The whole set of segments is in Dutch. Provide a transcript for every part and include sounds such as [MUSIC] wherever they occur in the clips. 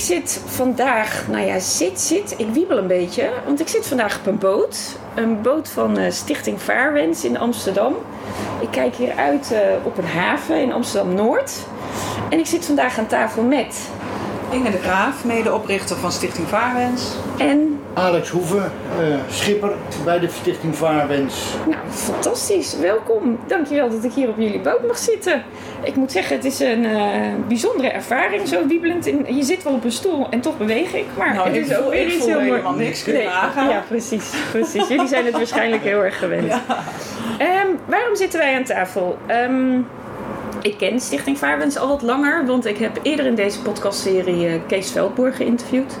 Ik zit vandaag, nou ja, zit, zit, ik wiebel een beetje. Want ik zit vandaag op een boot. Een boot van uh, Stichting Vaarwens in Amsterdam. Ik kijk hier uit uh, op een haven in Amsterdam-Noord. En ik zit vandaag aan tafel met... Inge de Graaf, medeoprichter van Stichting Vaarwens. En Alex Hoeven, uh, schipper bij de Stichting Vaarwens. Nou, fantastisch. Welkom. Dankjewel dat ik hier op jullie boot mag zitten. Ik moet zeggen, het is een uh, bijzondere ervaring, zo wiebelend. In, je zit wel op een stoel en toch beweeg ik. Maar nou, het is ook weer iets heel mooi. niks kunnen nee, Ja, precies. precies. jullie zijn het waarschijnlijk heel erg gewend. [LAUGHS] Ja. Um, waarom zitten wij aan tafel? Um, ik ken Stichting Vaarwens al wat langer, want ik heb eerder in deze podcastserie uh, Kees Veldboer geïnterviewd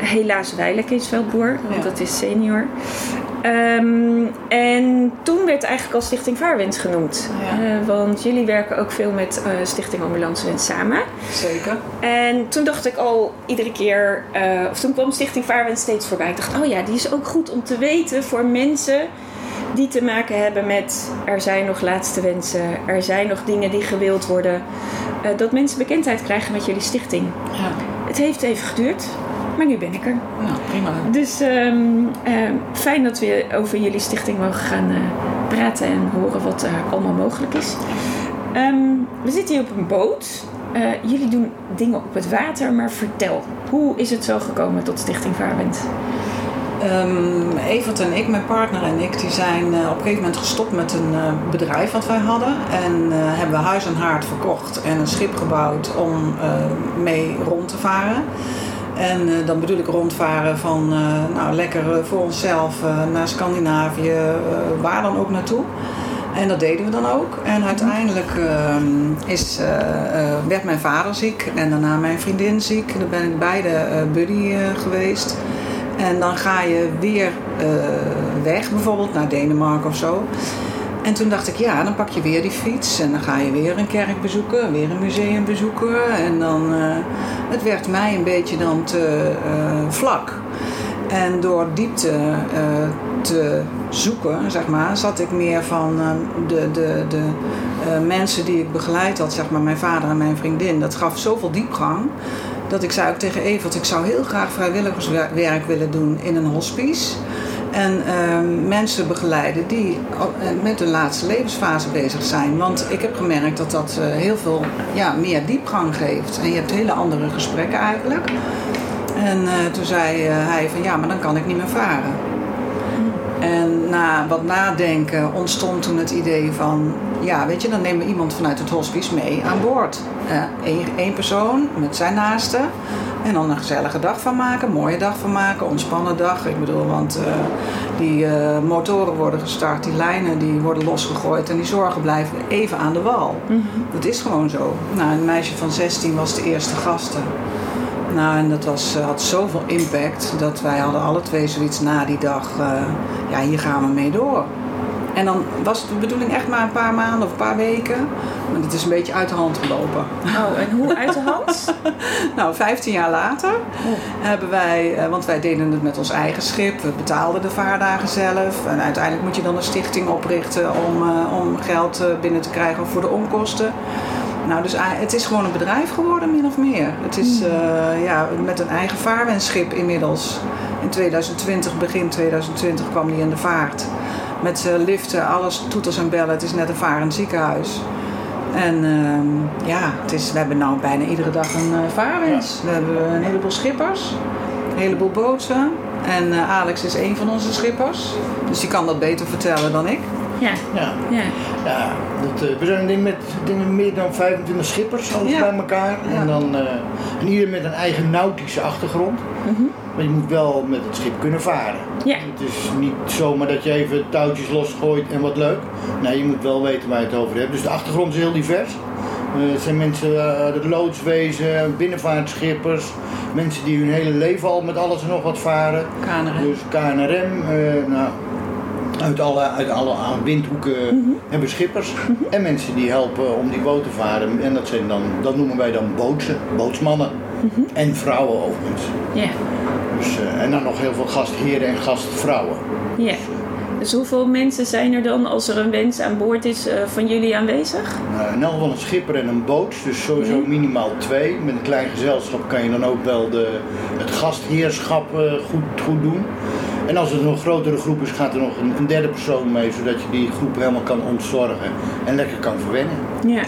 helaas Weile Kees Veldboer, want dat is senior. Um, en toen werd eigenlijk al Stichting Vaarwens genoemd. Ja. Uh, want jullie werken ook veel met uh, Stichting Ambulance Wens samen. Zeker. En toen dacht ik al iedere keer, uh, of toen kwam Stichting Vaarwens steeds voorbij. Ik dacht, oh ja, die is ook goed om te weten voor mensen die te maken hebben met er zijn nog laatste wensen, er zijn nog dingen die gewild worden. dat mensen bekendheid krijgen met jullie stichting. Ja. Het heeft even geduurd. Maar nu ben ik er. Nou, prima. Dus um, uh, fijn dat we over jullie stichting mogen gaan uh, praten en horen wat er allemaal mogelijk is. Um, we zitten hier op een boot. Jullie doen dingen op het water, maar vertel, hoe is het zo gekomen tot Stichting Vaarwind? Um, Evert en ik, mijn partner en ik, die zijn uh, op een gegeven moment gestopt met een uh, bedrijf wat wij hadden. En uh, hebben we huis en haard verkocht en een schip gebouwd om mee rond te varen. En dan bedoel ik rondvaren van nou, lekker voor onszelf naar Scandinavië, waar dan ook naartoe. En dat deden we dan ook. En uiteindelijk ehm, is, werd mijn vader ziek en daarna mijn vriendin ziek. Dan ben ik beide buddy geweest. En dan ga je weer weg, bijvoorbeeld naar Denemarken of zo. En toen dacht ik, ja, dan pak je weer die fiets en dan ga je weer een kerk bezoeken, weer een museum bezoeken. En dan, uh, het werd mij een beetje dan te uh, vlak. En door diepte te zoeken, zeg maar, zat ik meer van de, de, de mensen die ik begeleid had, zeg maar, mijn vader en mijn vriendin. Dat gaf zoveel diepgang. Dat ik zei ook tegen Evert, ik zou heel graag vrijwilligerswerk willen doen in een hospice. En uh, mensen begeleiden die eh, met hun laatste levensfase bezig zijn. Want ik heb gemerkt dat dat uh, heel veel ja, meer diepgang geeft. En je hebt hele andere gesprekken eigenlijk. En uh, toen zei hij van ja, maar dan kan ik niet meer varen. En na wat nadenken ontstond toen het idee van... ja, weet je, dan nemen we iemand vanuit het hospice mee aan boord. Eén persoon met zijn naasten. En dan een gezellige dag van maken, een mooie dag van maken, ontspannen dag. Ik bedoel, want uh, die uh, motoren worden gestart, die lijnen die worden losgegooid en die zorgen blijven even aan de wal. Mm -hmm. Dat is gewoon zo. Nou, een meisje van 16 was de eerste gaste. Nou, en dat was, uh, had zoveel impact dat wij hadden alle twee zoiets na die dag, ja, hier gaan we mee door. En dan was de bedoeling echt maar een paar maanden of een paar weken. Maar het is een beetje uit de hand gelopen. Oh, en hoe uit de hand? [LAUGHS] nou, 15 jaar later oh. hebben wij, eh, want wij deden het met ons eigen schip. We betaalden de vaardagen zelf. En uiteindelijk moet je dan een stichting oprichten om, om geld binnen te krijgen voor de onkosten. Nou, dus het is gewoon een bedrijf geworden, min of meer. Het is uh, ja, met een eigen vaarwenschip inmiddels. In 2020, begin 2020 kwam die in de vaart met uh, liften, alles, toeters en bellen. Het is net een varend ziekenhuis. En uh, ja, het is, we hebben nou bijna iedere dag een vaarwens. We hebben een heleboel schippers, een heleboel boten. En eh, Alex is een van onze schippers. Dus die kan dat beter vertellen dan ik. Ja, Ja, ja. ja dat, eh, we zijn denk ik met meer dan 25 schippers, alles bij elkaar. En dan eh, en ieder met een eigen nautische achtergrond. Maar je moet wel met het schip kunnen varen. Ja. Het is niet zomaar dat je even touwtjes losgooit en wat leuk. Nee, je moet wel weten waar je het over hebt. Dus de achtergrond is heel divers. Eh, het zijn mensen eh, uit het loodswezen, binnenvaartschippers, mensen die hun hele leven al met alles en nog wat varen. KNRM. Dus KNRM, eh, nou, uit alle, uit alle windhoeken hebben we schippers. En mensen die helpen om die boot te varen. En dat, zijn dan, dat noemen wij dan bootsen, bootsmannen. En vrouwen overigens. Ja, Dus, eh, en dan nog heel veel gastheren en gastvrouwen. ja. Dus hoeveel mensen zijn er dan als er een wens aan boord is eh, van jullie aanwezig? Nou, in elk geval een schipper en een boot, dus sowieso minimaal twee. Met een klein gezelschap kan je dan ook wel de, het gastheerschap eh, goed, goed doen. En als het een nog grotere groep is, gaat er nog een, een derde persoon mee, zodat je die groep helemaal kan ontzorgen en lekker kan verwennen. Ja.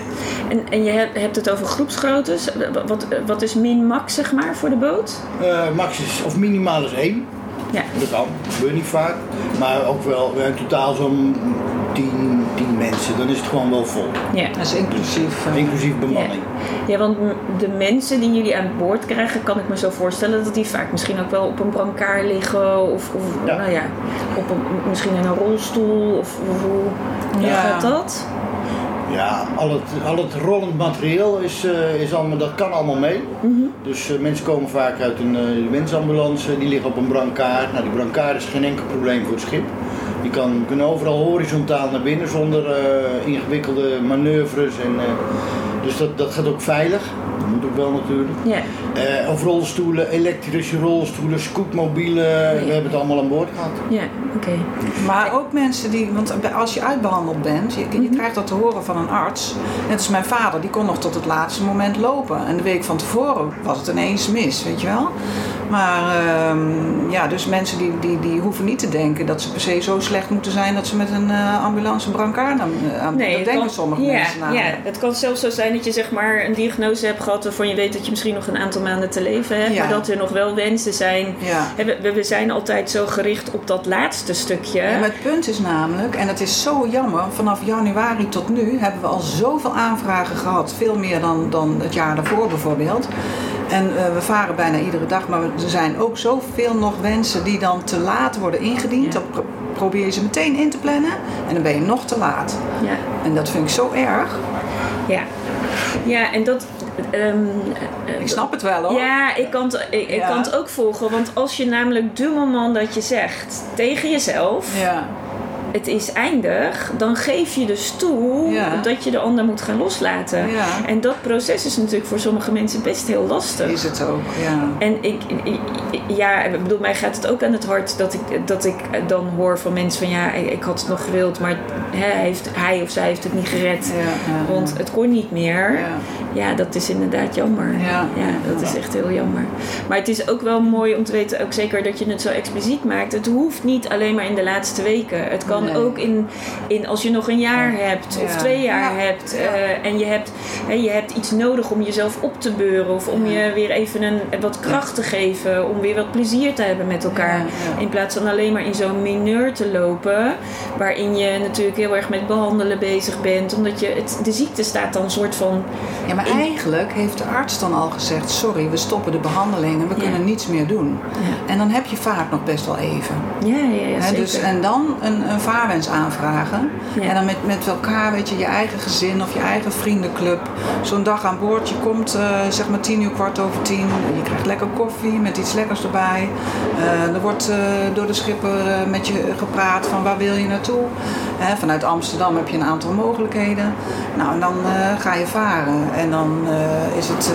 En, en je hebt, hebt het over groepsgroottes. Wat, wat is min-max, zeg maar, voor de boot? Eh, max is, of minimaal is één. Ja. Dat kan, dat gebeurt niet vaak. Maar ook wel in totaal zo'n 10, 10 mensen, dan is het gewoon wel vol. Ja. Dat is inclusief. eh, Inclusief bemanning. Ja, want de mensen die jullie aan boord krijgen, kan ik me zo voorstellen dat die vaak misschien ook wel op een brancard liggen of, of Ja. nou ja, op een, misschien in een rolstoel of, of hoe hoe Ja. gaat dat? Ja, al het, al het rollend materieel is, eh, is allemaal, dat kan allemaal mee. Dus eh, mensen komen vaak uit een uh, wensambulance, die liggen op een brancard. Nou, die brancard is geen enkel probleem voor het schip. Die kan, kunnen overal horizontaal naar binnen zonder eh, ingewikkelde manoeuvres. En, eh, dus dat, dat gaat ook veilig. Dat moet ook wel natuurlijk. Ja, Eh, of rolstoelen, elektrische rolstoelen, scootmobielen, we hebben het allemaal aan boord gehad. ja, oké. Maar ook mensen die, want als je uitbehandeld bent, je, je krijgt dat te horen van een arts. Net als mijn vader, die kon nog tot het laatste moment lopen. En de week van tevoren was het ineens mis, weet je wel. Maar ehm, ja, dus mensen die, die, die hoeven niet te denken dat ze per se zo slecht moeten zijn dat ze met een eh, ambulance een brancard aan, aan dat het denken kan- sommige ja, mensen namelijk. Ja, het kan zelfs zo zijn dat je zeg maar een diagnose hebt gehad waarvan je weet dat je misschien nog een aantal maanden te leven hebt, Ja. maar dat er nog wel wensen zijn. Ja. We, we zijn altijd zo gericht op dat laatste stukje. Ja, maar het punt is namelijk, en het is zo jammer, vanaf januari tot nu hebben we al zoveel aanvragen gehad. Veel meer dan, dan het jaar daarvoor bijvoorbeeld. En eh, we varen bijna iedere dag, maar er zijn ook zoveel nog wensen die dan te laat worden ingediend. Ja. Dan pro- probeer je ze meteen in te plannen en dan ben je nog te laat. Ja. En dat vind ik zo erg. Ja, ja en dat. ehm, eh, Ik snap het wel hoor. Ja, ik kan, het, ik, ik Ja. kan het ook volgen. Want als je namelijk de moment dat je zegt tegen jezelf: Ja. Het is eindig, dan geef je dus toe Ja. dat je de ander moet gaan loslaten. Ja. En dat proces is natuurlijk voor sommige mensen best heel lastig. Is het ook, ja. En ik, ik- ja, ik bedoel, mij gaat het ook aan het hart dat ik, dat ik dan hoor van mensen van ja, ik, had het nog gewild, maar hè, hij, heeft, hij of zij heeft het niet gered. Ja, Want het kon niet meer. Ja. Ja, dat is inderdaad jammer. Ja. dat is echt heel jammer. Maar het is ook wel mooi om te weten, ook zeker dat je het zo expliciet maakt. Het hoeft niet alleen maar in de laatste weken. Het kan Nee. ook in, in als je nog een jaar hebt of twee jaar Ja. hebt. Eh, en je hebt, hè, je hebt iets nodig om jezelf op te beuren. Of om je weer even een, wat kracht te geven. Om weer wat plezier te hebben met elkaar. In plaats van alleen maar in zo'n mineur te lopen. Waarin je natuurlijk heel erg met behandelen bezig bent. Omdat je het, de ziekte staat dan een soort van Ja, maar eigenlijk heeft de arts dan al gezegd: sorry, we stoppen de behandeling en we Ja. kunnen niets meer doen. Ja. En dan heb je vaak nog best wel even. Ja, ja, ja dus, en dan een, een vaarwens aanvragen. Ja. En dan met, met elkaar, weet je, je eigen gezin of je eigen vriendenclub. Zo'n dag aan boord, je komt eh, zeg maar tien uur, kwart over tien. Je krijgt lekker koffie met iets lekkers erbij. Eh, er wordt eh, door de schipper met je gepraat van waar wil je naartoe. Hè, vanuit Amsterdam heb je een aantal mogelijkheden. Nou, en dan ga je varen. En dan is het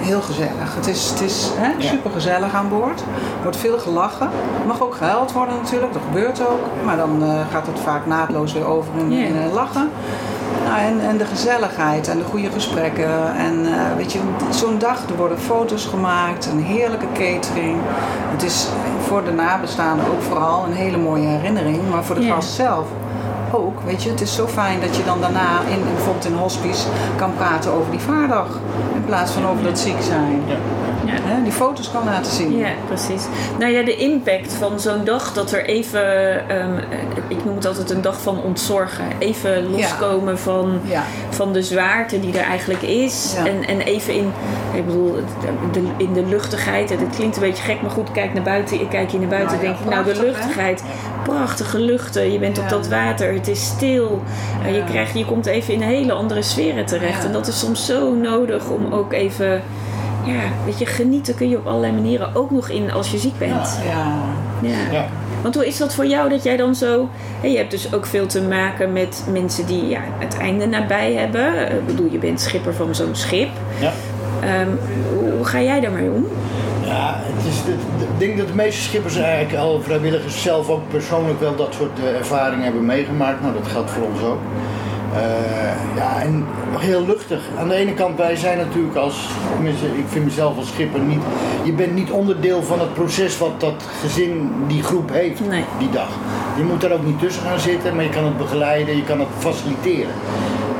heel gezellig. Het is, het is hè, super gezellig aan boord. Er wordt veel gelachen. Er mag ook gehuild worden natuurlijk, dat gebeurt ook. Maar dan gaat het vaak naadloos weer over in, in, eh, lachen. Nou, en, en de gezelligheid en de goede gesprekken. En eh, weet je, zo'n dag, er worden foto's gemaakt, een heerlijke catering. Het is voor de nabestaanden ook vooral een hele mooie herinnering. Maar voor de gast zelf ook. Weet je, het is zo fijn dat je dan daarna in, bijvoorbeeld in hospice kan praten over die vaardag. In plaats van over dat ziek zijn. Ja. Ja. Hè, die foto's kan laten zien. Ja, precies. Nou ja, de impact van zo'n dag dat er even, ehm, ik noem het altijd een dag van ontzorgen. Even loskomen van, van de zwaarte die er eigenlijk is. En, en even in, ik bedoel, de, in de luchtigheid. En het klinkt een beetje gek, maar goed, kijk naar buiten. Ik kijk hier naar buiten Nou denk ik, nou de hè? luchtigheid. Prachtige luchten. Je bent op dat water. Het is stil. En je, krijgt, je komt even in hele andere sferen terecht. En dat is soms zo nodig om ook even... Ja, weet je, genieten kun je op allerlei manieren ook nog in als je ziek bent. Ja. Ja. Ja. Want hoe is dat voor jou dat jij dan zo... Hè, je hebt dus ook veel te maken met mensen die ja, het einde nabij hebben. Ik bedoel, je bent schipper van zo'n schip. Ja. Ehm, hoe, hoe ga jij daarmee om? Ja, het is, het- ik denk dat de meeste schippers eigenlijk al vrijwilligers zelf ook persoonlijk wel dat soort eh, ervaringen hebben meegemaakt. Nou, dat geldt voor ons ook. Eh, ja, en heel luchtig. Aan de ene kant, wij zijn natuurlijk als, tenminste, ik vind mezelf als schipper niet, je bent niet onderdeel van het proces wat dat gezin, die groep heeft Nee. die dag. Je moet daar ook niet tussen gaan zitten, maar je kan het begeleiden, je kan het faciliteren.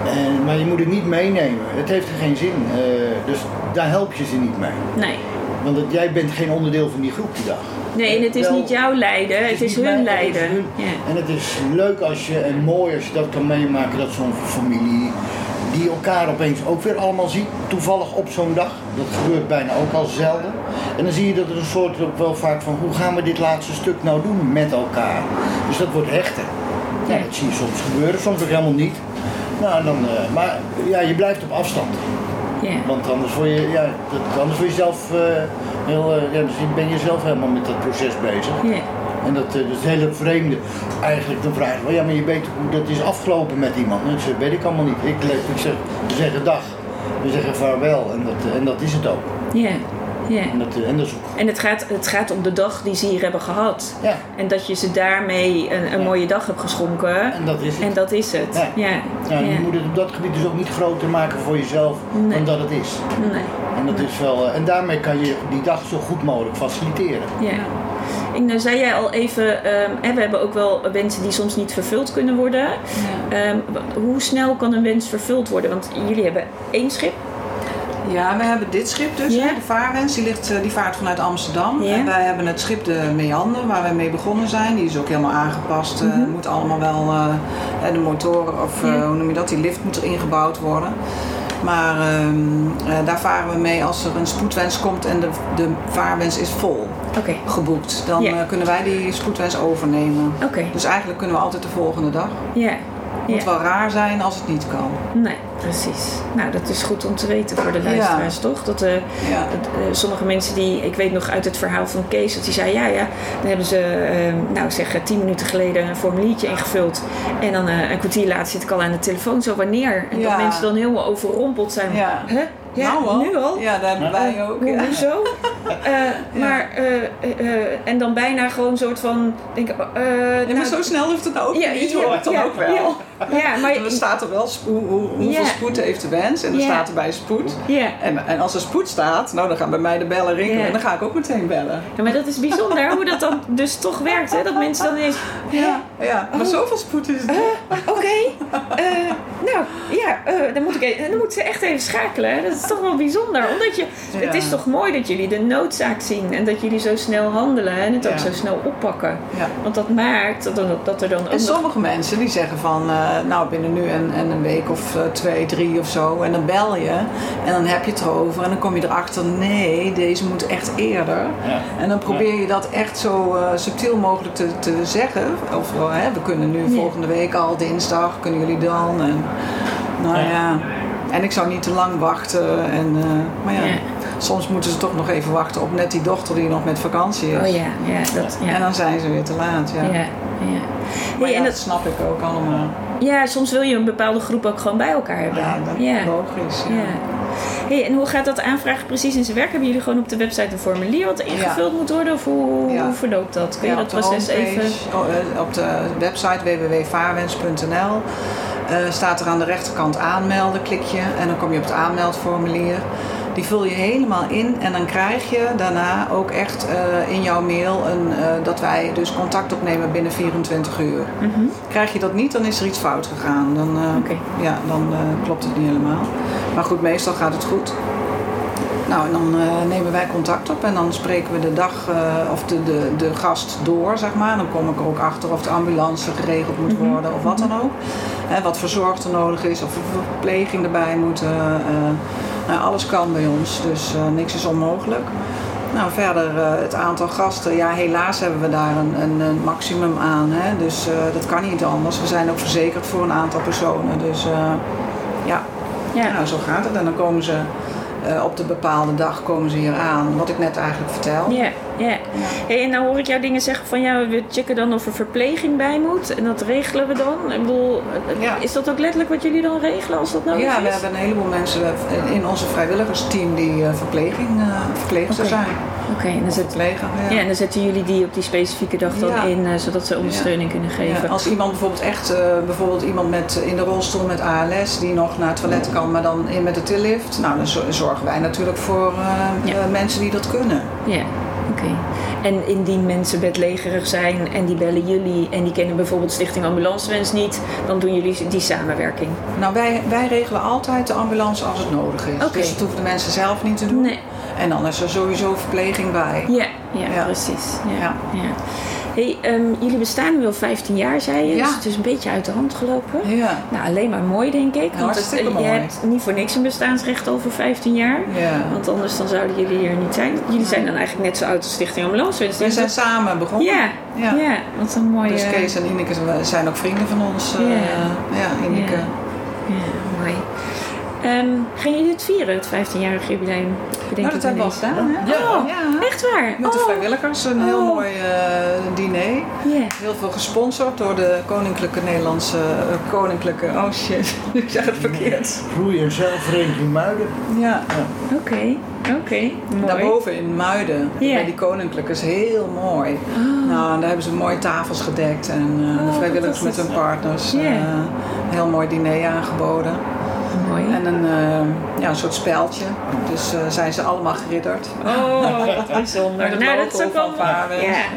En, maar je moet het niet meenemen. Het heeft er geen zin. Eh, dus daar help je ze niet mee. Nee. Want jij bent geen onderdeel van die groep die dag. Nee, en het is Wel, niet jouw lijden, het is hun mijn- het is lijden. hun. Ja. En het is leuk als je, en mooi als je dat kan meemaken, dat zo'n familie die elkaar opeens ook weer allemaal ziet, toevallig op zo'n dag. Dat gebeurt bijna ook al zelden. En dan zie je dat er een soort ook wel vaak van, hoe gaan we dit laatste stuk nou doen met elkaar? Dus dat wordt hechter. Ja, dat zie je soms gebeuren, soms ook helemaal niet. Nou, dan, eh, maar ja, je blijft op afstand. Ja. Want anders word je, ja, dat, anders word je zelf eh, heel, eh, ja, dus ben je zelf helemaal met dat proces bezig. Ja. En dat, eh, dat is hele vreemde. Eigenlijk dan vraag je, wel, ja, maar je weet hoe dat is afgelopen met iemand. En dat zeg, weet ik allemaal niet. Ik, ik zeg, we zeggen dag, we zeggen vaarwel en dat, eh, en dat is het ook. Ja. Ja. En dat, eh, en dat is ook En het gaat, het gaat om de dag die ze hier hebben gehad. Ja. En dat je ze daarmee een, een Ja. mooie dag hebt geschonken. En dat is het. En dat is het. Ja. Ja. Ja, Ja. je moet het op dat gebied dus ook niet groter maken voor jezelf Nee. dan dat het is. Nee. En, dat is wel, eh, en daarmee kan je die dag zo goed mogelijk faciliteren. Ja. En nou zei jij al even, ehm, hè, we hebben ook wel wensen die soms niet vervuld kunnen worden. Ehm, w- hoe snel kan een wens vervuld worden? Want jullie hebben één schip. Ja, we hebben dit schip dus, hè, de vaarwens. Die, ligt, eh, die vaart vanuit Amsterdam. En wij hebben het schip de Meander, waar we mee begonnen zijn. Die is ook helemaal aangepast. eh, moet allemaal wel, eh, de motoren, of hoe noem je dat, die lift moet er ingebouwd worden. Maar ehm, eh, daar varen we mee als er een spoedwens komt en de, de vaarwens is vol geboekt. Dan kunnen wij die spoedwens overnemen. Oké. Dus eigenlijk kunnen we altijd de volgende dag. Ja. Het moet wel raar zijn als het niet kan. Nee, precies. Nou, dat is goed om te weten voor de luisteraars, toch? Dat, eh, dat, eh, sommige mensen die, ik weet nog uit het verhaal van Kees, dat hij zei, ja, ja, dan hebben ze, eh, nou zeg, eh, tien minuten geleden een formuliertje ingevuld. En dan een kwartier later zit ik al aan de telefoon, zo wanneer? En dat mensen dan helemaal overrompeld zijn. Ja. Ja, nou al. nu al? Ja, daar hebben wij ook. Ja. Hoezo? [LAUGHS] Maar, en dan bijna gewoon een soort van, denk, ik, Ja, maar nou, zo snel hoeft het nou ook ja, niet, hoor. Dan ook wel. Ja, [LAUGHS] maar dan staat er wel hoe, hoe- hoeveel Ja. spoed heeft de wens en dan Ja. staat er bij spoed. ja. En, en als er spoed staat, nou dan gaan bij mij de bellen rinkelen en dan ga ik ook meteen bellen. Ja, maar dat is bijzonder hoe dat dan dus toch werkt. Hè? Dat mensen dan ineens... Ja, ja. maar Oh. zoveel spoed is het. niet. Oké, eh, nou ja, eh, dan, moet ik, e- dan moeten ze echt even schakelen. Hè? Dat is toch wel bijzonder. Omdat je, Het is toch mooi dat jullie de noodzaak zien. En dat jullie zo snel handelen en het ook zo snel oppakken. Ja. Want dat maakt dat, er- dat er dan ook En nog... sommige mensen die zeggen van, eh, nou binnen nu en, en een week of eh, twee, drie of zo. En dan bel je en dan heb je het erover en dan kom je erachter, nee, deze moet echt eerder. Ja. En dan probeer je dat echt zo eh, subtiel mogelijk te, te zeggen. Of eh, hè, we kunnen nu Ja. volgende week al, dinsdag, kunnen jullie dan? En, nou Ja. ja. En ik zou niet te lang wachten. En, eh, maar ja, Ja. soms moeten ze toch nog even wachten op net die dochter die nog met vakantie is. Oh ja, ja, dat, ja. En dan zijn ze weer te laat. Ja. ja, ja. Maar Hey, ja, en dat dat, snap ik ook allemaal. Ja, soms wil je een bepaalde groep ook gewoon bij elkaar hebben. Ja, dat ja. is logisch. Ja. Ja. Hey, en hoe gaat dat aanvragen precies in zijn werk? Hebben jullie gewoon op de website een formulier wat ingevuld moet worden? Of hoe, verloopt dat? Kun je dat proces homepage, even... oh, eh, op de website www.vaarwens.nl eh, staat er aan de rechterkant aanmelden, klik je en dan kom je op het aanmeldformulier. Die vul je helemaal in en dan krijg je daarna ook echt eh, in jouw mail een, eh, dat wij dus contact opnemen binnen 24 uur. Mhm. Krijg je dat niet, dan is er iets fout gegaan. Dan, eh, ja, dan klopt het niet helemaal. Maar goed, meestal gaat het goed. Nou, en dan nemen wij contact op en dan spreken we de dag of de, de, de gast door, zeg maar. Dan kom ik er ook achter of de ambulance geregeld moet Mhm. worden of wat dan ook. Hè, wat voor zorg er nodig is, of er verpleging erbij moet. eh, nou, alles kan bij ons, dus eh, niks is onmogelijk. Nou, verder eh, het aantal gasten. Ja, helaas hebben we daar een, een, een maximum aan. Hè? Dus eh, dat kan niet anders. We zijn ook verzekerd voor een aantal personen. Dus ja, Ja. nou, zo gaat het. En dan komen ze eh, op de bepaalde dag komen ze hier aan. Wat ik net eigenlijk vertel. Ja, ja. Hey, en nou hoor ik jou dingen zeggen van ja, we checken dan of er verpleging bij moet. En dat regelen we dan. Ik bedoel, Ja. is dat ook letterlijk wat jullie dan regelen als dat nodig Ja, is? we hebben een heleboel mensen in onze vrijwilligersteam die eh, verpleging, eh verpleegster zijn. Oké, en dan Of zet, ja. ja, en dan zetten jullie die op die specifieke dag dan Ja. in, eh, zodat ze ondersteuning kunnen geven. Als iemand bijvoorbeeld echt, eh, bijvoorbeeld iemand met, in de rolstoel met ALS die nog naar het toilet kan, maar dan in met de tillift, nou dan zo- zorgen wij natuurlijk voor eh, mensen die dat kunnen. Ja, oké. En indien mensen bedlegerig zijn en die bellen jullie en die kennen bijvoorbeeld Stichting Ambulancewens niet, dan doen jullie die samenwerking. Nou, wij, wij regelen altijd de ambulance als het nodig is. Oké. Dus dat hoeven de mensen zelf niet te doen. Nee. En dan is er sowieso verpleging bij. Ja, ja, Ja. precies. Ja. Ja. Hey, ehm, jullie bestaan nu al 15 jaar, zei je. Ja. Dus het is een beetje uit de hand gelopen. Ja. Nou, alleen maar mooi, denk ik. Want het, hartstikke je mooi. hebt niet voor niks een bestaansrecht over 15 jaar. Ja. Want anders dan zouden jullie hier niet zijn. Jullie zijn dan eigenlijk net zo oud als Stichting Ambulance. Dus We zijn samen begonnen. ja, ja, Ja. wat een mooie... Dus Kees en Ineke zijn ook vrienden van ons. eh, Ja. ja, Ineke. Ja. Ja, mooi. Ehm gaan jullie het vieren, het 15-jarig jubileum? Bedenk Nou, dat ik hebben we al gedaan. Hè? Ja. Oh, ja. Echt waar? Met de Oh. vrijwilligers, een heel Oh. mooi eh, diner. Ja. Heel veel gesponsord door de Koninklijke Nederlandse eh, Koninklijke. Oh shit, [LAUGHS] ik zeg het verkeerd. Groei- en zeilvereniging Muiden. Ja, Oké, oké. Mooi. daarboven in Muiden, Ja. bij die Koninklijke, is heel mooi. Oh. Nou, en daar hebben ze mooie tafels gedekt en eh, Oh, de vrijwilligers met hun partners. Ja. eh, een heel mooi diner aangeboden. Mooi. En een, eh, ja, een soort speltje. Dus eh, zijn ze allemaal geridderd. Oh, wat bijzonder. Nou, dat is ook wel. Ja,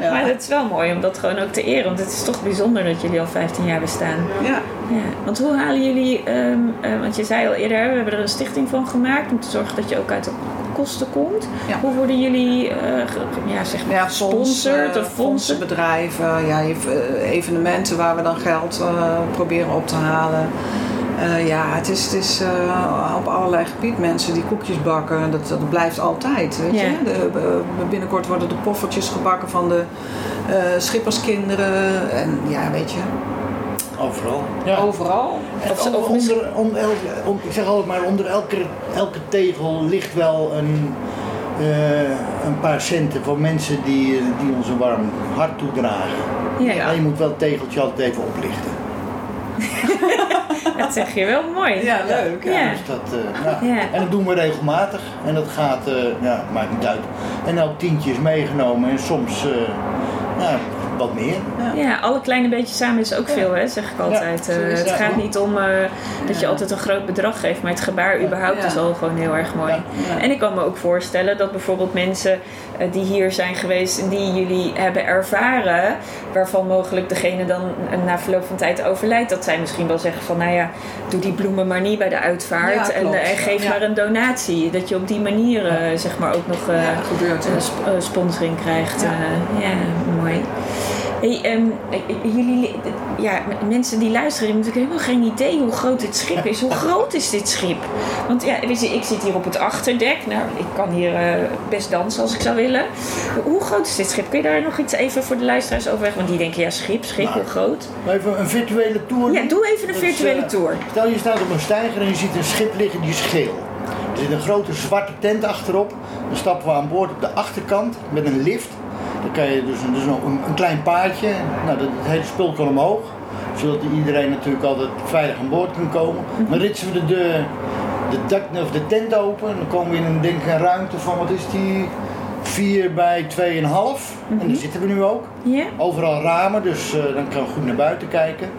Ja. maar het is wel mooi om dat gewoon ook te eren. Want het is toch bijzonder dat jullie al 15 jaar bestaan. Ja. Ja, want hoe halen jullie, ehm, eh, want je zei al eerder, we hebben er een stichting van gemaakt om te zorgen dat je ook uit de kosten komt. Ja. Hoe worden jullie, ja, zeg maar, Ja, gesponsord fondsen, of fondsen? fondsenbedrijven, ja, je- evenementen waar we dan geld proberen op te halen. Eh, ja, het is, het is eh, op allerlei gebied. Mensen die koekjes bakken, dat, dat blijft altijd. Weet Ja. je? De, eh, binnenkort worden de poffertjes gebakken van de eh, schipperskinderen. En ja, weet je, Overal. Ja. overal. Of- onder, of misschien- onder, onder elke, on- ik zeg altijd maar, onder elke, elke tegel ligt wel een, eh, een paar centen voor mensen die, die ons een warm hart toedragen. Ja, Ja. Maar je moet wel het tegeltje altijd even oplichten. [LAUGHS] [LAUGHS] dat zeg je wel mooi. Ja, leuk. Ja. Ja. Dus dat, eh, ja. Ja. En dat doen we regelmatig. En dat gaat, eh, ja, maakt niet uit. En ook tientjes meegenomen en soms eh, nou, wat meer. Ja, alle kleine beetjes samen is ook veel, hè, zeg ik altijd. Eh, het gaat niet om eh, dat je altijd een groot bedrag geeft, maar het gebaar überhaupt Ja. is al gewoon heel erg mooi. Ja. Ja. En ik kan me ook voorstellen dat bijvoorbeeld mensen eh, die hier zijn geweest en die jullie hebben ervaren, waarvan mogelijk degene dan na verloop van tijd overlijdt, dat zij misschien wel zeggen van, nou ja, doe die bloemen maar niet bij de uitvaart Ja, en, geef Ja. maar een donatie. Dat je op die manier eh, zeg maar ook nog eh, Ja, gebeurt sp- sponsoring krijgt. Ja mooi. Hey, ehm, eh, jullie, ja, mensen die luisteren, die hebben natuurlijk helemaal geen idee hoe groot dit schip is. Hoe groot is dit schip? Want ja, weet je, ik zit hier op het achterdek. Nou, ik kan hier eh, best dansen als ik zou willen. Hoe groot is dit schip? Kun je daar nog iets even voor de luisteraars over zeggen? Want die denken, ja, schip, schip, Nou, hoe groot? Even een virtuele tour. Ja, doe even een Dat is, virtuele eh, tour. Stel je staat op een steiger en je ziet een schip liggen die is geel. Er zit een grote zwarte tent achterop. Dan stappen we aan boord op de achterkant met een lift. Dan kan je dus, dus nog een, een klein paardje. Nou, dat, het hele spul kan omhoog. Zodat iedereen natuurlijk altijd veilig aan boord kan komen. Dan ritsen we de, de, de, dak, of de tent open. Dan komen we in een, denk een ruimte van, wat is die? 4 bij 2,5. En daar zitten we nu ook. Overal ramen, dus eh, dan kan je goed naar buiten kijken.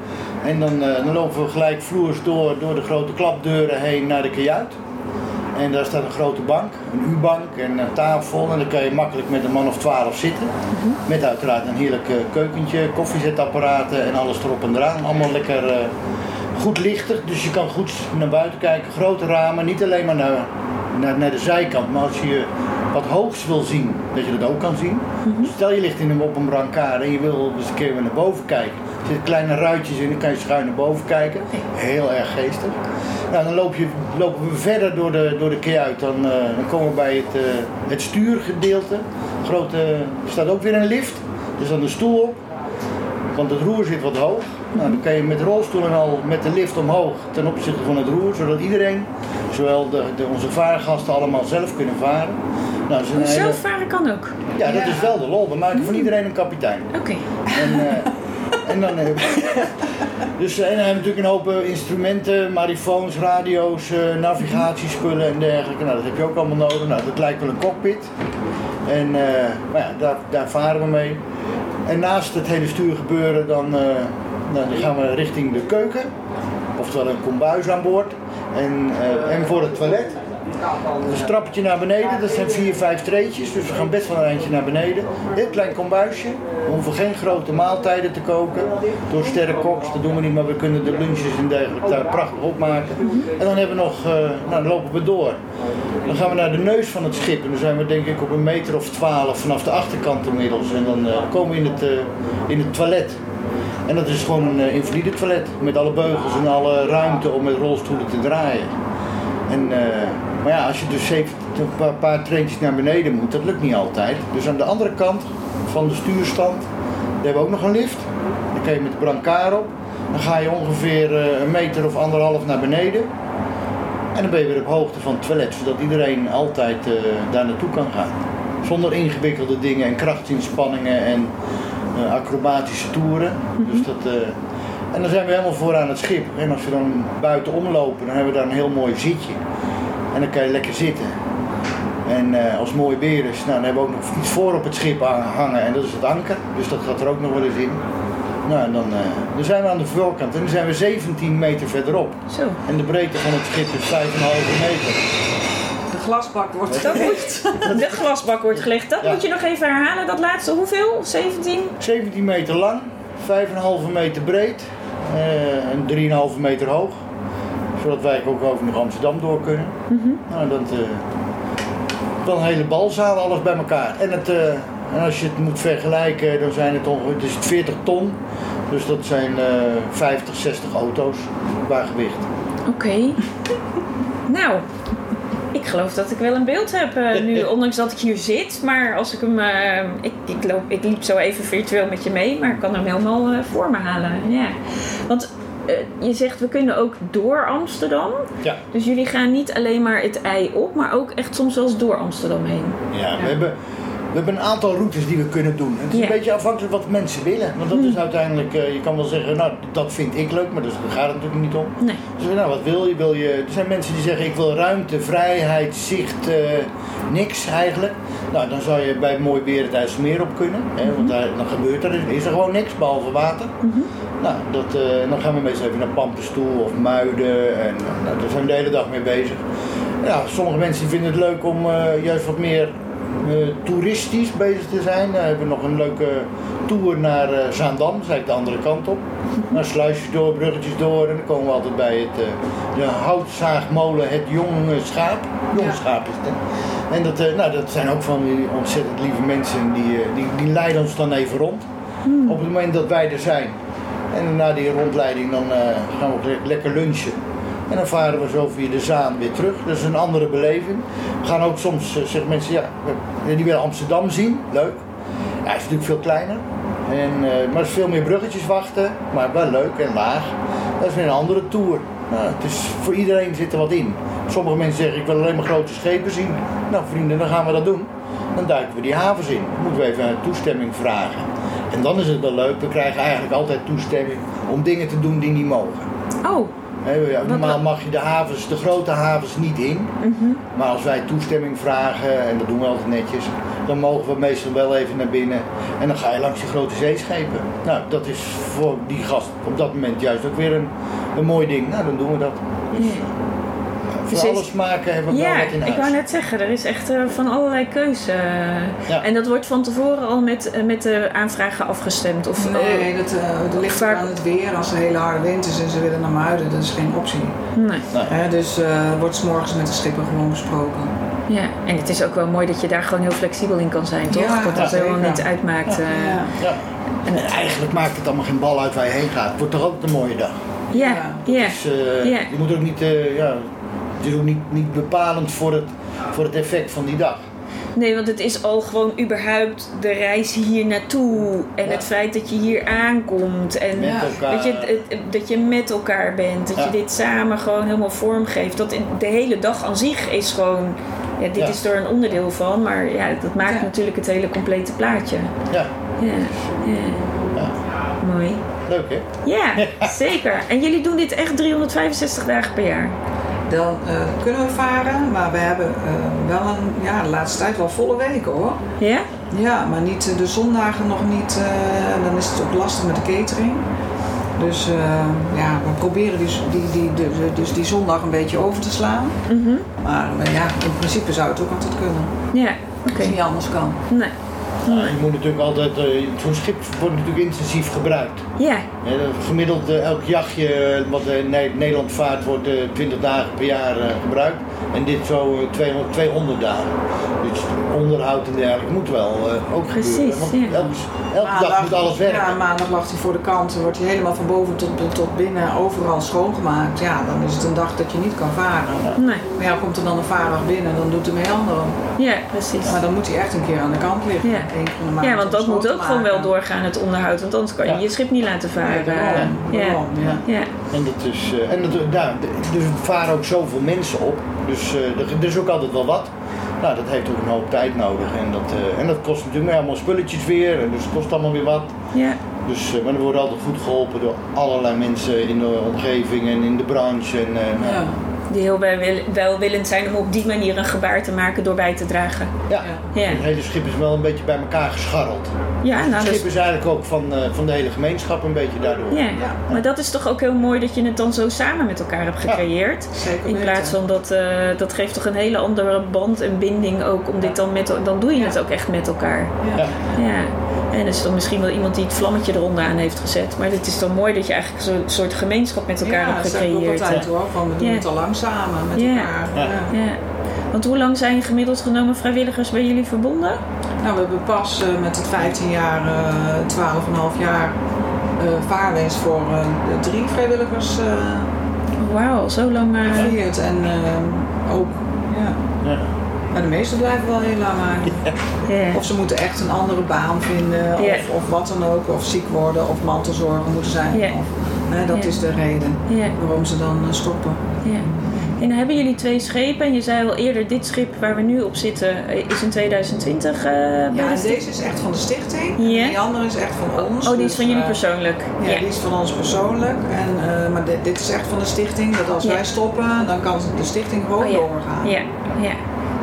En dan, eh, dan lopen we gelijk vloers door, door de grote klapdeuren heen naar de kajuit. En daar staat een grote bank, een U-bank en een tafel. En dan kan je makkelijk met een man of twaalf zitten. Met uiteraard een heerlijk eh, keukentje, koffiezetapparaten en alles erop en eraan. Allemaal lekker eh, goed lichtig, dus je kan goed naar buiten kijken. Grote ramen, niet alleen maar naar naar, naar de zijkant. Maar als je wat hoogs wil zien, dat je dat ook kan zien. Dus stel je ligt in een, op een brancard en je wil eens een keer weer naar boven kijken. Er zitten kleine ruitjes in, dan kan je schuin naar boven kijken. Heel erg geestig. Nou, dan loop je, lopen we verder door de, door de. Dan, eh, dan komen we bij het, eh, het stuurgedeelte. Grote, er staat ook weer een lift. Er is dan een stoel op. Want het roer zit wat hoog. Nou, dan kan je met rolstoelen al met de lift omhoog ten opzichte van het roer, zodat iedereen, zowel de, de, onze vaargasten allemaal zelf kunnen varen. Nou, hele- Zelf varen kan ook. ja, dat is wel de lol. We maken van iedereen een kapitein. Oké. En, eh, [LAUGHS] en dan, eh, dus, en dan hebben we natuurlijk een hoop eh, instrumenten, marifoons, radio's, eh, navigatiespullen en dergelijke. Nou, dat heb je ook allemaal nodig. Nou, dat lijkt wel een cockpit. En eh, maar ja, daar, daar varen we mee. En naast het hele stuurgebeuren dan, eh, nou, dan gaan we richting de keuken. Oftewel een kombuis aan boord. En, eh, en voor het toilet. Een trappetje naar beneden, dat zijn vier, vijf treetjes, dus we gaan best wel een eindje naar beneden. Heel klein kombuisje, we hoeven geen grote maaltijden te koken door sterrenkoks, dat doen we niet, maar we kunnen de lunches en dergelijke daar prachtig opmaken. En dan hebben we nog, eh, nou dan lopen we door. Dan gaan we naar de neus van het schip en dan zijn we denk ik op een meter of twaalf vanaf de achterkant inmiddels. En dan eh, komen we in het, eh, in het toilet. En dat is gewoon een invalide toilet met alle beugels en alle ruimte om met rolstoelen te draaien. En, maar ja, als je dus een paar, treintjes naar beneden moet, dat lukt niet altijd. Dus aan de andere kant van de stuurstand, daar hebben we ook nog een lift. Dan kan je met de brancard op. Dan ga je ongeveer eh, een meter of anderhalf naar beneden. En dan ben je weer op hoogte van het toilet, zodat iedereen altijd eh, daar naartoe kan gaan. Zonder ingewikkelde dingen en krachtsinspanningen en eh, acrobatische toeren. Dus dat, en dan zijn we helemaal vooraan het schip. En als we dan buiten omlopen, dan hebben we daar een heel mooi zitje. En dan kan je lekker zitten. En eh, als het mooi weer is, nou, dan hebben we ook nog iets voor op het schip aan- hangen. En dat is het anker. Dus dat gaat er ook nog wel eens in. Nou, en dan, eh, dan zijn we aan de voorkant. En dan zijn we 17 meter verderop. Zo. En de breedte van het schip is 5,5 meter. De glasbak wordt Dat moet, de glasbak wordt gelegd. Dat Ja. moet je nog even herhalen, dat laatste. Hoeveel? 17? 17 meter lang, 5,5 meter breed eh, en 3,5 meter hoog. Zodat wij ook over nog Amsterdam door kunnen. Nou, dat, eh, dan een hele balzaal, alles bij elkaar. En, het, eh, en als je het moet vergelijken, dan zijn het ongeveer het is 40 ton. Dus dat zijn eh 50, 60 auto's qua gewicht. Oké. [LAUGHS] nou, ik geloof dat ik wel een beeld heb eh, nu, [LAUGHS] ondanks dat ik hier zit. Maar als ik hem. eh, ik, ik, loop, ik liep zo even virtueel met je mee, maar ik kan hem helemaal eh, voor me halen. Ja. Eh, je zegt we kunnen ook door Amsterdam. Ja. Dus jullie gaan niet alleen maar het ei op, maar ook echt soms wel eens door Amsterdam heen. Ja, we hebben, we hebben een aantal routes die we kunnen doen. Het is Ja. een beetje afhankelijk wat mensen willen. Want dat is uiteindelijk, eh, je kan wel zeggen, nou dat vind ik leuk, maar dus, daar gaat het natuurlijk niet om. Nee. Dus nou, wat wil je? wil je? Er zijn mensen die zeggen, ik wil ruimte, vrijheid, zicht, eh, niks eigenlijk. Nou, dan zou je bij mooi weer het IJsselmeer op kunnen. Hè, want daar, dan gebeurt er, is er gewoon niks behalve water. Nou, dat, eh, dan gaan we meestal even naar Pampenstoel of Muiden. En nou, daar zijn we de hele dag mee bezig. Ja, sommige mensen vinden het leuk om juist wat meer toeristisch bezig te zijn. Dan hebben we nog een leuke tour naar eh, Zaandam, dat is eigenlijk de andere kant op. Naar sluisjes door, bruggetjes door en dan komen we altijd bij het, eh, de houtzaagmolen Het Jonge Schaap. Jong Ja. Schaap is het. En dat, eh, nou, dat zijn ook van die ontzettend lieve mensen die, eh, die, die leiden ons dan even rond. Op het moment dat wij er zijn. En na die rondleiding dan eh, gaan we lekker lunchen. En dan varen we zo via de Zaan weer terug. Dat is een andere beleving. We gaan ook soms, eh, zeggen mensen, ja, die willen Amsterdam zien. Leuk. Ja, hij is natuurlijk veel kleiner. En, eh, maar er is veel meer bruggetjes wachten. Maar wel leuk en laag. Dat is weer een andere tour. Nou, het is, voor iedereen zit er wat in. Sommige mensen zeggen, ik wil alleen maar grote schepen zien. Nou vrienden, dan gaan we dat doen. Dan duiken we die havens in. Dan moeten we even toestemming vragen. En dan is het wel leuk. We krijgen eigenlijk altijd toestemming om dingen te doen die niet mogen. Oh, Normaal mag je de havens, de grote havens niet in. mhm. Maar als wij toestemming vragen, en dat doen we altijd netjes, dan mogen we meestal wel even naar binnen. En dan ga je langs die grote zeeschepen. Nou, dat is voor die gast op dat moment juist ook weer een, een mooi ding. Nou, dan doen we dat. Dus. Eh, voor Precies. alle smaken hebben we Ja, wel wat in ik wou net zeggen, er is echt eh, van allerlei keuze. Ja. En dat wordt van tevoren al met, eh, met de aanvragen afgestemd? Of, Nee, dat, eh, dat ligt vaak- aan het weer. Als er hele harde wind is en ze willen naar Muiden, dat is geen optie. Nee. Hè, dus eh wordt 's morgens met de schipper gewoon besproken. Ja, en het is ook wel mooi dat je daar gewoon heel flexibel in kan zijn, toch? Ja, dat dat ja, helemaal niet uitmaakt. eh, Ja. Ja. En- En eigenlijk maakt het allemaal geen bal uit waar je heen gaat. Het wordt toch ook een mooie dag. ja, Ja, ja. Dus eh, Ja. je moet ook niet, eh, ja, is ook niet, niet bepalend voor het, voor het effect van die dag. Nee, want het is al gewoon überhaupt de reis hier naartoe. En Ja. het feit dat je hier aankomt. En Met Ja. elkaar. dat, je, het- dat je met elkaar bent. Dat Ja. je dit samen gewoon helemaal vormgeeft. Dat de hele dag aan zich is gewoon... Ja, dit Ja. is er een onderdeel van. Maar ja, dat maakt Ja. natuurlijk het hele complete plaatje. Ja, Ja, ja. ja. mooi. leuk hè? Ja, [LAUGHS] zeker. En jullie doen dit echt 365 dagen per jaar? Dan eh, kunnen we varen, maar we hebben eh, wel een, ja, de laatste tijd wel volle weken hoor. Ja? Ja, maar niet, eh, de zondagen nog niet. dan is het ook lastig met de catering. Dus ja, we proberen die, die, die, de- dus die zondag een beetje over te slaan. Mhm. Maar ja, in principe zou het ook altijd kunnen. Ja, oké. Als het niet anders kan. Nee. Ja, je moet natuurlijk altijd, eh, zo'n schip wordt natuurlijk intensief gebruikt. Ja, gemiddeld eh, elk jachtje eh, wat in Ne- Nederland vaart wordt eh, 20 dagen per jaar eh, gebruikt. En dit zo eh, 200, 200 dagen. Dus onderhoud en dergelijke moet wel eh, ook Precies, gebeuren. Want ja. elke, elke dag moet alles werken. Ja, maandag lag hij voor de kant. Dan wordt hij helemaal van boven tot, tot binnen overal schoongemaakt. Ja, dan is het een dag dat je niet kan varen. nee. Maar ja, komt er dan een vaardag binnen, dan doet hij mee anderen. Ja, precies. Maar dan moet hij echt een keer aan de kant liggen. Ja. Eén keer in de Ja, want dat moet ook gewoon wel doorgaan, het onderhoud. Want anders kan je Ja. je schip niet laten Ja, varen. daarom, ja. daarom, ja. Ja. En dat is, eh, en dat, ja, d- dus er varen ook zoveel mensen op. Dus eh, er, is ook altijd wel wat. Nou, dat heeft ook een hoop tijd nodig. En dat, eh, en dat kost natuurlijk allemaal spulletjes weer. En dus het kost allemaal weer wat. ja. Dus, eh, maar we worden altijd goed geholpen door allerlei mensen in de omgeving en in de branche. En, nou, Ja. Die heel wel- welwillend zijn om op die manier een gebaar te maken door bij te dragen. ja. Ja, Het hele schip is wel een beetje bij elkaar gescharreld. ja nou, Het dus, schip is eigenlijk ook van, eh, van de hele gemeenschap een beetje daardoor. ja. maar dat is toch ook heel mooi dat je het dan zo samen met elkaar hebt gecreëerd. Zeker In plaats van dat, eh, dat geeft toch een hele andere band en binding ook om dit dan met, dan doe je het ook echt met elkaar. Ja. Ja. Ja, en er is dan misschien wel iemand die het vlammetje eronder aan heeft gezet. Maar het is dan mooi dat je eigenlijk zo'n soort gemeenschap met elkaar ja, hebt dat zeg ik ook gecreëerd. altijd hoor. Van, we doen Ja. het al lang samen met Ja. elkaar. Ja. Ja. Ja. Want hoe lang zijn gemiddeld genomen vrijwilligers bij jullie verbonden? Nou, we hebben pas eh, met het 15 jaar, eh 12,5 jaar eh vaarwens voor eh, drie vrijwilligers eh Wauw, zo lang. eh, gevierd. En eh, ook, ja. Ja. Maar de meesten blijven wel heel lang ja. Of ze moeten echt een andere baan vinden, of, of wat dan ook. Of ziek worden, of mantelzorger moeten zijn. Of, hè, dat is de reden waarom ze dan eh, stoppen. ja. En dan hebben jullie twee schepen. En je zei al eerder, dit schip waar we nu op zitten eh, is in 2020 eh bij Ja, de deze is echt van de stichting. En die andere is echt van ons. Oh, die is Dus, van jullie eh, persoonlijk. Ja, die is van ons persoonlijk. En, eh, maar dit, dit is echt van de stichting. Dat als wij stoppen, dan kan de stichting gewoon Oh, doorgaan. ja, ja.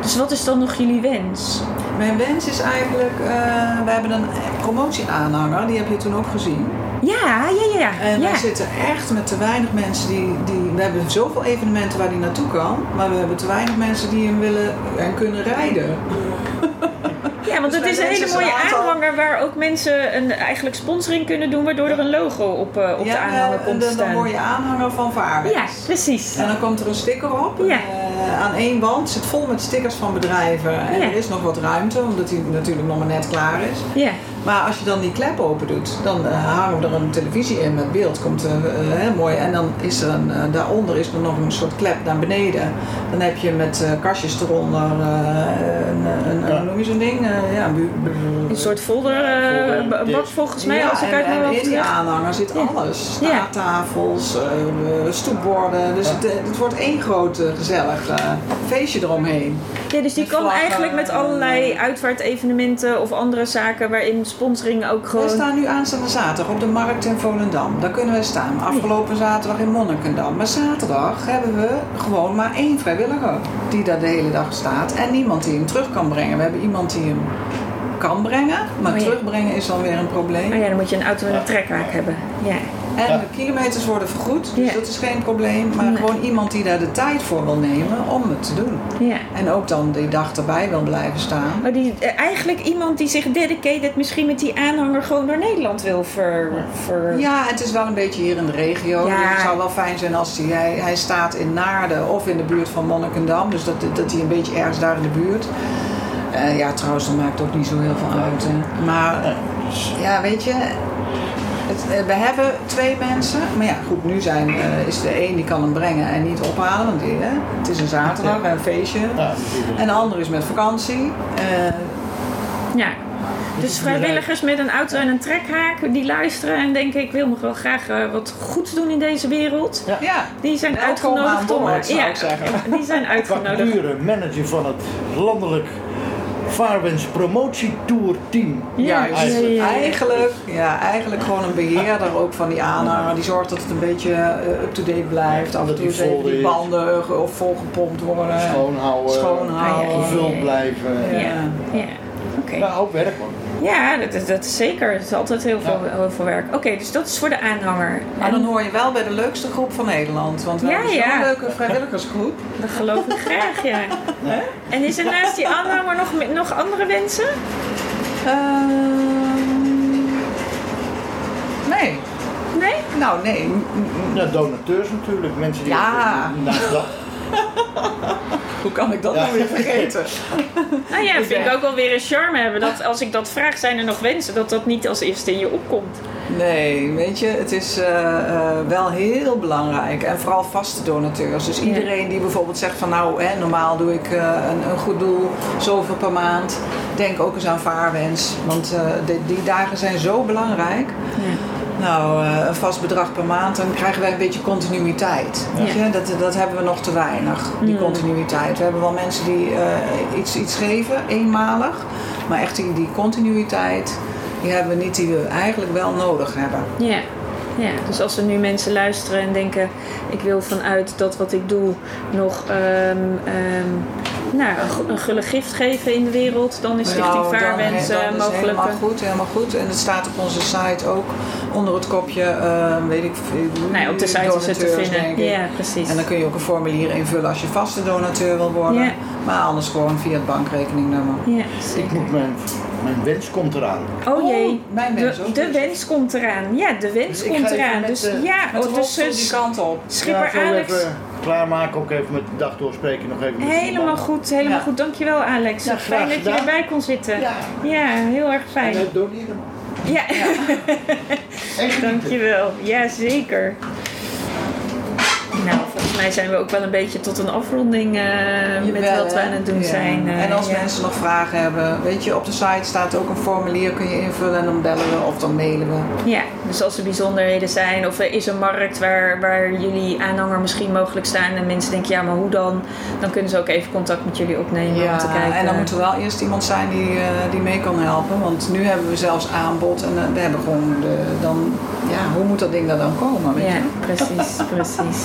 Dus wat is dan nog jullie wens? Mijn wens is eigenlijk, eh, we hebben een promotieaanhanger, die heb je toen ook gezien. Ja, ja, ja. ja. En ja. wij zitten echt met te weinig mensen die, die. We hebben zoveel evenementen waar die naartoe kan, maar we hebben te weinig mensen die hem willen en kunnen rijden. Ja, want Dus het is een hele mooie een aantal- aanhanger waar ook mensen een, eigenlijk sponsoring kunnen doen, waardoor er een logo op, eh, op de aanhanger komt staan. word je aanhanger van Vaarweg. Ja, precies. En dan komt er een sticker op. Ja. Eh, aan één wand zit vol met stickers van bedrijven. En Ja. er is nog wat ruimte, omdat die natuurlijk nog maar net klaar is. Ja, Maar als je dan die klep open doet, dan eh, hangen we er een televisie in met beeld. Komt eh, eh, heel mooi. En dan is er een, eh, daaronder is er nog een soort klep naar beneden. Dan heb je met eh, kastjes eronder eh, een, een, een, Ja. hoe noem je zo'n ding? Eh, ja, een, soort folder, eh, bak volgens mij, ja, als ik en hoofd in die aanhanger zit Ja. alles. Ja. Staattafels, stoepborden. Dus het, het wordt één groot gezellig eh, feestje eromheen. Ja, dus die kan eigenlijk met allerlei uitvaartevenementen of andere zaken waarin sponsoring ook gewoon... staan nu aanstaande zaterdag op de markt in Volendam. Daar kunnen wij staan. Afgelopen zaterdag in Monnikendam. Maar zaterdag hebben we gewoon maar één vrijwilliger die daar de hele dag staat. En niemand die hem terug kan brengen. We hebben iemand die hem kan brengen, maar Oh ja. terugbrengen is dan weer een probleem. Oh ja, dan moet je een auto en een trekhaak hebben. Ja. En Ja. de kilometers worden vergoed, dus Ja. dat is geen probleem. Maar Nee. gewoon iemand die daar de tijd voor wil nemen om het te doen. ja. En ook dan die dag erbij wil blijven staan. Maar die, eh, eigenlijk iemand die zich dedicated misschien met die aanhanger gewoon door Nederland wil ver... ver... Ja, het is wel een beetje hier in de regio. Ja. Dus het zou wel fijn zijn als hij, hij, hij staat in Naarden of in de buurt van Monnikendam. Dus dat, dat hij een beetje ergens daar in de buurt. Eh, ja, trouwens, dat maakt ook niet zo heel veel uit. Hè. Maar eh, ja, weet je, we hebben twee mensen. Maar ja, goed, nu zijn, eh, is de een die kan hem brengen en niet ophalen. Want die, hè, het is een zaterdag, een feestje. Ja. En de ander is met vakantie. Eh, Ja. Dus vrijwilligers met een auto en een trekhaak die luisteren en denken ik wil nog wel graag eh, wat goeds doen in deze wereld. ja, Die zijn Welkom uitgenodigd aan om. ja, ik zeggen. die zijn uitgenodigd. Manager van het landelijk vaarwens promotietour team. Eigenlijk. Ja. Eigenlijk, ja, eigenlijk gewoon een beheerder ook van die aanhanger. Die zorgt dat het een beetje eh, up-to-date blijft. Af en toe die eens even vol die is. banden of volgepompt worden. Schoonhouden, Schoonhouden. Ah, ja, ja, gevuld blijven. Ja. Ja, ja. oké. Ja, ook werk man. Ja, dat, is- dat is zeker. Het is altijd heel veel, heel veel werk. Oké, dus dat is voor de aanhanger. Maar En dan hoor je wel bij de leukste groep van Nederland. Want we Ja, hebben zo'n ja. leuke vrijwilligersgroep. dat geloof ik graag, ja. [LAUGHS] En is er naast die aanhanger nog, nog andere wensen? Ehm, nee. Nee? Nou, nee. Ja, donateurs natuurlijk, mensen die Ja. dat. [LAUGHS] Hoe kan ik dat Ja. nou weer vergeten? [LAUGHS] Nou ja, vind ik ook wel weer een charme hebben. Dat als ik dat vraag, zijn er nog wensen, dat dat niet als eerste in je opkomt. Nee, weet je, het is eh, eh, wel heel belangrijk. En vooral vaste donateurs. Dus Ja. iedereen die bijvoorbeeld zegt van nou, hè, normaal doe ik eh, een, een goed doel, zoveel per maand. Denk ook eens aan vaarwens. Want eh, die, die dagen zijn zo belangrijk. Nou, eh, een vast bedrag per maand, dan krijgen wij een beetje continuïteit. Weet Ja. je? Dat, dat hebben we nog te weinig, die Mm. continuïteit. We hebben wel mensen die eh, iets, iets geven, eenmalig. Maar echt die, die continuïteit, die hebben we niet, die we eigenlijk wel nodig hebben. Ja. Ja, dus als er nu mensen luisteren en denken: ik wil vanuit dat wat ik doe nog ehm, nou, een, gu- een gulle gift geven in de wereld, dan is Stichting Nou, Vaarwens is mogelijk. Helemaal goed, helemaal goed. En het staat op onze site ook onder het kopje, eh, weet ik veel, ja, op de site is het te vinden. Ja, precies. En dan kun je ook een formulier invullen als je vaste donateur wil worden. Ja. Maar anders gewoon via het bankrekeningnummer. Ja, Ik moet mijn, mijn wens komt eraan. Oh jee, mijn wens de, ook. de wens komt eraan. Ja, de wens Dus komt eraan. met, Dus ja, Met de oh, dus die kant op. Schipper ja, Alex. even klaarmaken, ook even met de dag doorspreken, nog even. Helemaal goed, helemaal Ja. goed. Dankjewel Alex. Ja, Fijn graag dat je erbij kon zitten. Ja. Ja, heel erg En fijn. het doneren. Ja, En genieten. dankjewel. Ja, zeker. Nou, volgens mij zijn we ook wel een beetje tot een afronding eh, met wat we aan het doen Ja. zijn. eh, en als ja. mensen nog vragen hebben, weet je, op de site staat ook een formulier, kun je invullen en dan bellen we of dan mailen we. Ja, dus als er bijzonderheden zijn of er is een markt waar, waar jullie aanhanger misschien mogelijk staan en mensen denken, ja, maar hoe dan? Dan kunnen ze ook even contact met jullie opnemen om te kijken. en dan moet er wel eerst iemand zijn die, eh, die mee kan helpen. Want nu hebben we zelfs aanbod en we hebben gewoon de, dan, ja, hoe moet dat ding er dan komen? Weet Ja, je? precies, [LAUGHS] precies.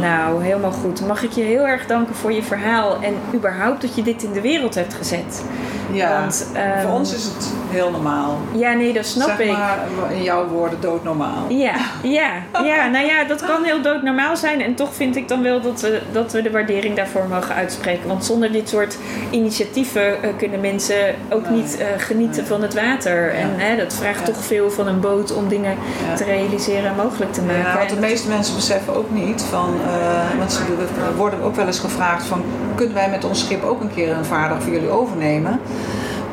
Nou, helemaal goed. Mag ik je heel erg danken voor je verhaal en überhaupt dat je dit in de wereld hebt gezet. Ja, Want, ehm, voor ons is het heel normaal. Ja, nee, dat snap zeg ik. maar in jouw woorden doodnormaal. Ja, ja, ja, [LAUGHS] nou ja, dat kan heel doodnormaal zijn. En toch vind ik dan wel dat we, dat we de waardering daarvoor mogen uitspreken. Want zonder dit soort initiatieven eh, kunnen mensen ook Nee. niet eh, genieten Nee. van het water. Ja. En hè, dat vraagt Ja. toch veel van een boot om dingen Ja. te realiseren en mogelijk te maken. Ja, want de meeste mensen beseffen ook niet van, eh, want ze worden ook wel eens gevraagd van, kunnen wij met ons schip ook een keer een vaardag voor jullie overnemen?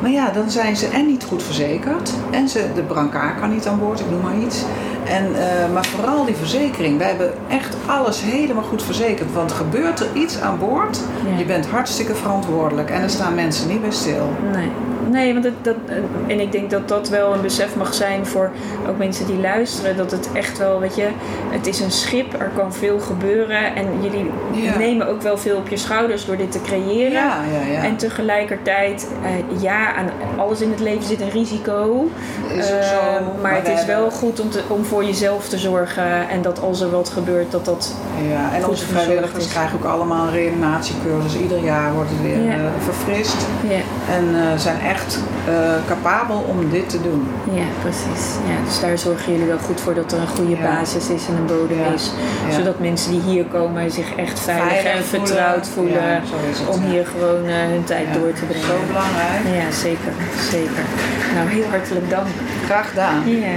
Maar ja, dan zijn ze en niet goed verzekerd en ze, de brancard kan niet aan boord, ik noem maar iets. En, eh, maar vooral die verzekering. Wij hebben echt alles helemaal goed verzekerd. Want gebeurt er iets aan boord, Ja. je bent hartstikke verantwoordelijk. En er staan mensen niet bij stil. Nee. Nee, want dat, eh, en ik denk dat dat wel een besef mag zijn voor ook mensen die luisteren. Dat het echt wel, weet je, het is een schip, er kan veel gebeuren. En jullie Ja. nemen ook wel veel op je schouders door dit te creëren. Ja, ja, ja. En tegelijkertijd, eh, ja, aan alles in het leven zit een risico. Is ook zo, maar, maar het is wel hebben- goed om, te, om voor jezelf te zorgen. En dat als er wat gebeurt, dat dat... Ja, en onze vrijwilligers krijgen ook allemaal een reanimatiecursus. Ieder jaar wordt het weer Ja. eh, verfrist. Ja, en uh, zijn echt uh, capabel om dit te doen. Ja, precies. Ja, dus daar zorgen jullie wel goed voor dat er een goede ja. basis is en een bodem is. Zodat mensen die hier komen zich echt veilig, veilig en voelen. vertrouwd voelen om hier gewoon hun tijd door te brengen. Zo belangrijk. Ja, zeker. zeker. Nou, heel hartelijk dank. Graag gedaan. Ja.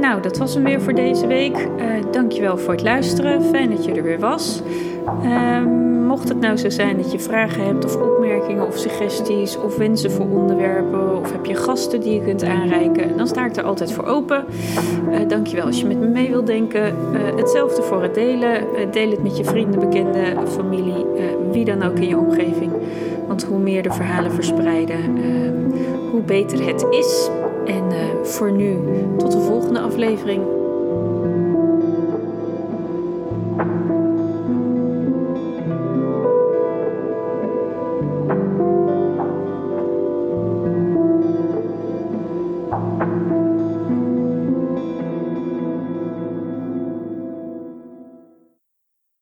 Nou, dat was hem weer voor deze week. Uh, dankjewel voor het luisteren. Fijn dat je er weer was. Uh, mocht het nou zo zijn dat je vragen hebt of opmerkingen of suggesties of wensen voor onderwerpen of heb je gasten die je kunt aanreiken, dan sta ik er altijd voor open. Uh, dankjewel als je met me mee wilt denken. Uh, hetzelfde voor het delen. deel het met je vrienden, bekenden, familie, wie dan ook in je omgeving. Want hoe meer de verhalen verspreiden, ehm, hoe beter het is. En voor nu, tot de volgende aflevering.